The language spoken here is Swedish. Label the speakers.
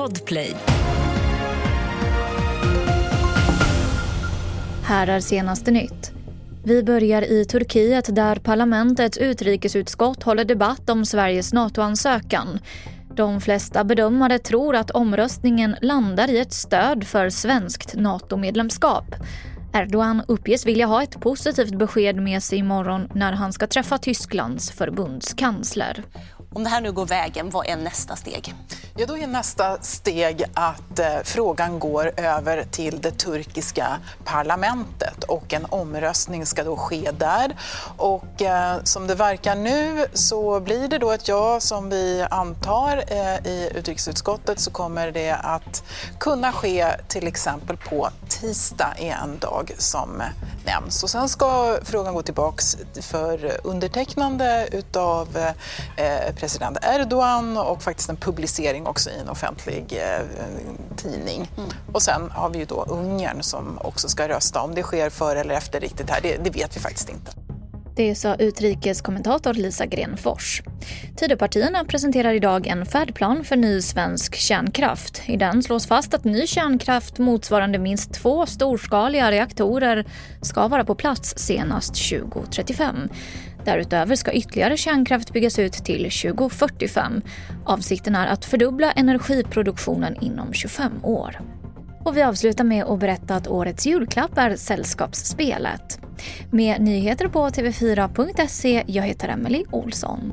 Speaker 1: Podplay.
Speaker 2: Här är senaste nytt. Vi börjar i Turkiet där parlamentets utrikesutskott håller debatt om Sveriges NATO-ansökan. De flesta bedömare tror att omröstningen landar i ett stöd för svenskt NATO-medlemskap. Erdogan uppges vilja ha ett positivt besked med sig imorgon när han ska träffa Tysklands förbundskansler.
Speaker 3: Om det här nu går vägen, vad är nästa steg?
Speaker 4: Ja, då är nästa steg att eh, frågan går över till det turkiska parlamentet och en omröstning ska då ske där. Och eh, som det verkar nu så blir det då ett ja som vi antar eh, i utrikesutskottet så kommer det att kunna ske till exempel på tisdag är en dag som nämns. Och sen ska frågan gå tillbaks för undertecknande utav eh, president Erdogan och faktiskt en publicering också i en offentlig eh, tidning. Mm. Och sen har vi ju då Ungern som också ska rösta. Om det sker före eller efter riktigt här, det, det vet vi faktiskt inte.
Speaker 2: Det sa utrikeskommentator Lisa Grenfors. Tidöpartierna presenterar idag en färdplan för ny svensk kärnkraft. I den slås fast att ny kärnkraft motsvarande minst två storskaliga reaktorer ska vara på plats senast 2035. Därutöver ska ytterligare kärnkraft byggas ut till 2045. Avsikten är att fördubbla energiproduktionen inom 25 år. Och vi avslutar med att berätta att årets julklapp är Sällskapsspelet. Med nyheter på tv4.se. Jag heter Emily Olsson.